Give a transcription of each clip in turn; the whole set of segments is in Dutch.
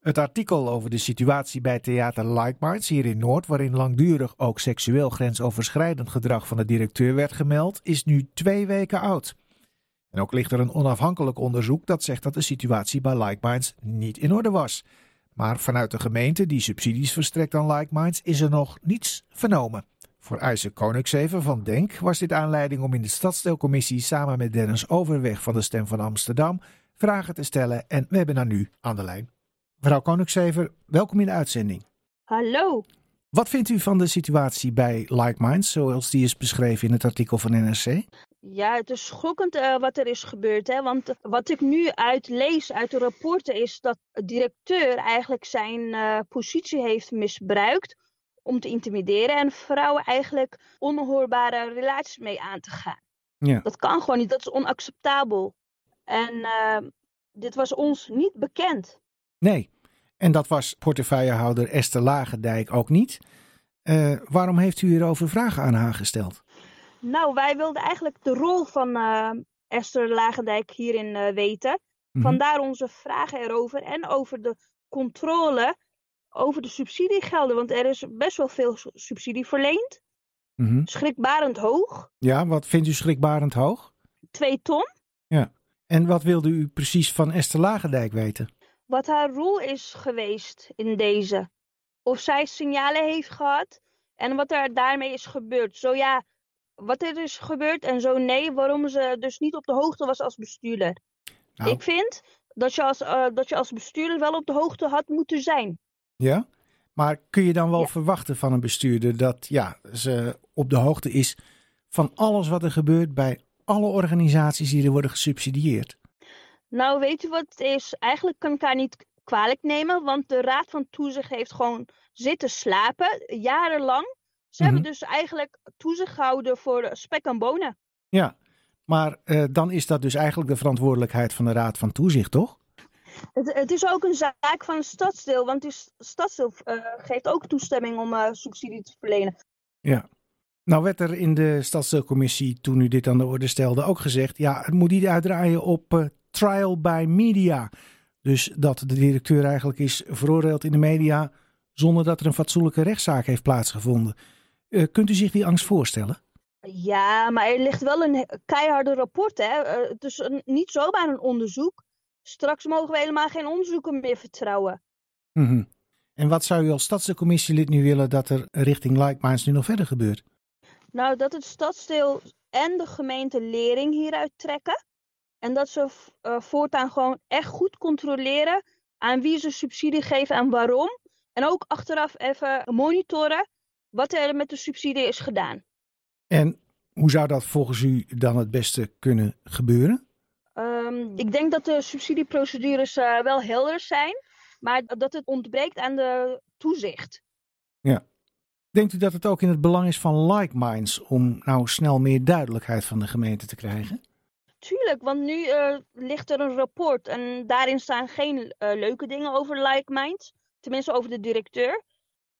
Het artikel over de situatie bij theater Like Minds hier in Noord, waarin langdurig ook seksueel grensoverschrijdend gedrag van de directeur werd gemeld, is nu twee weken oud. En ook ligt er een onafhankelijk onderzoek dat zegt dat de situatie bij Like Minds niet in orde was. Maar vanuit de gemeente die subsidies verstrekt aan Like Minds is er nog niets vernomen. Voor IJzer Koningseven van Denk was dit aanleiding om in de stadsdeelcommissie samen met Dennis Overweg van de Stem van Amsterdam vragen te stellen en we hebben haar nu aan de lijn. Mevrouw Koningsever, welkom in de uitzending. Hallo. Wat vindt u van de situatie bij Like Minds, zoals die is beschreven in het artikel van NRC? Ja, het is schokkend uh, wat er is gebeurd. Hè? Want wat ik nu uitlees uit de rapporten is dat de directeur eigenlijk zijn uh, positie heeft misbruikt om te intimideren en vrouwen eigenlijk onhoorbare relaties mee aan te gaan. Ja. Dat kan gewoon niet, dat is onacceptabel. En uh, dit was ons niet bekend. Nee, en dat was portefeuillehouder Esther Lagendijk ook niet. Uh, waarom heeft u hierover vragen aan haar gesteld? Nou, wij wilden eigenlijk de rol van uh, Esther Lagendijk hierin uh, weten. -hmm. Vandaar onze vragen erover en over de controle over de subsidiegelden. Want er is best wel veel subsidie verleend. Mm -hmm. Schrikbarend hoog. Ja, wat vindt u schrikbarend hoog? Twee ton. Ja. En wat wilde u precies van Esther Lagendijk weten? Wat haar rol is geweest in deze. Of zij signalen heeft gehad en wat er daarmee is gebeurd. Zo ja, wat er is gebeurd en zo nee, waarom ze dus niet op de hoogte was als bestuurder. Nou. Ik vind dat je, als, uh, dat je als bestuurder wel op de hoogte had moeten zijn. Ja, maar kun je dan wel ja. verwachten van een bestuurder dat ja, ze op de hoogte is van alles wat er gebeurt bij alle organisaties die er worden gesubsidieerd? Nou, weet u wat het is? Eigenlijk kan ik haar niet kwalijk nemen, want de Raad van Toezicht heeft gewoon zitten slapen, jarenlang. Ze mm -hmm. hebben dus eigenlijk toezicht gehouden voor spek en bonen. Ja, maar uh, dan is dat dus eigenlijk de verantwoordelijkheid van de Raad van Toezicht, toch? Het, het is ook een zaak van een stadsdeel, want het stadsdeel uh, geeft ook toestemming om uh, subsidie te verlenen. Ja. Nou werd er in de stadsdeelcommissie, toen u dit aan de orde stelde, ook gezegd... ja, het moet niet uitdraaien op trial by media. Dus dat de directeur eigenlijk is veroordeeld in de media... zonder dat er een fatsoenlijke rechtszaak heeft plaatsgevonden. Uh, kunt u zich die angst voorstellen? Ja, maar er ligt wel een keiharde rapport. Hè? Uh, het is een, niet zomaar een onderzoek. Straks mogen we helemaal geen onderzoeken meer vertrouwen. Mm -hmm. En wat zou u als stadscommissielid nu willen dat er richting Like Minds nu nog verder gebeurt? Nou, dat het stadsdeel en de gemeente lering hieruit trekken. En dat ze uh, voortaan gewoon echt goed controleren aan wie ze subsidie geven en waarom. En ook achteraf even monitoren wat er met de subsidie is gedaan. En hoe zou dat volgens u dan het beste kunnen gebeuren? Um, ik denk dat de subsidieprocedures uh, wel helder zijn, maar dat het ontbreekt aan de toezicht. Ja. Denkt u dat het ook in het belang is van Like Minds om nou snel meer duidelijkheid van de gemeente te krijgen? Tuurlijk, want nu uh, ligt er een rapport en daarin staan geen uh, leuke dingen over Like Minds. Tenminste over de directeur.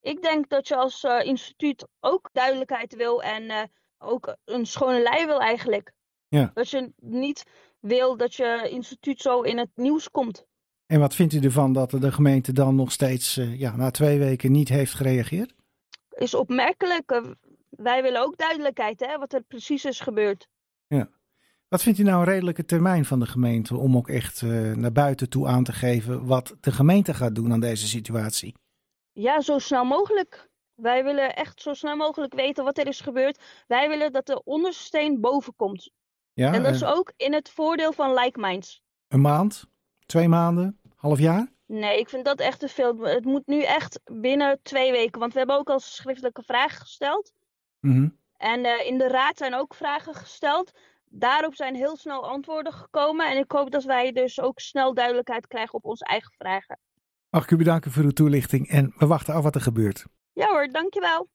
Ik denk dat je als uh, instituut ook duidelijkheid wil en ook een schone lei wil eigenlijk. Ja. Dat je niet wil dat je instituut zo in het nieuws komt. En wat vindt u ervan dat de gemeente dan nog steeds ja, na twee weken niet heeft gereageerd? is opmerkelijk. Wij willen ook duidelijkheid, hè, wat er precies is gebeurd. Ja. Wat vindt u nou een redelijke termijn van de gemeente om ook echt uh, naar buiten toe aan te geven wat de gemeente gaat doen aan deze situatie? Ja, zo snel mogelijk. Wij willen echt zo snel mogelijk weten wat er is gebeurd. Wij willen dat de onderste steen boven komt. Ja, en dat is ook in het voordeel van Like Minds. Een maand? Twee maanden? Half jaar? Nee, ik vind dat echt te veel. Het moet nu echt binnen twee weken. Want we hebben ook al schriftelijke vragen gesteld. Mm -hmm. En uh, in de raad zijn ook vragen gesteld. Daarop zijn heel snel antwoorden gekomen. En ik hoop dat wij dus ook snel duidelijkheid krijgen op onze eigen vragen. Mag ik u bedanken voor uw toelichting en we wachten af wat er gebeurt. Ja hoor, dankjewel.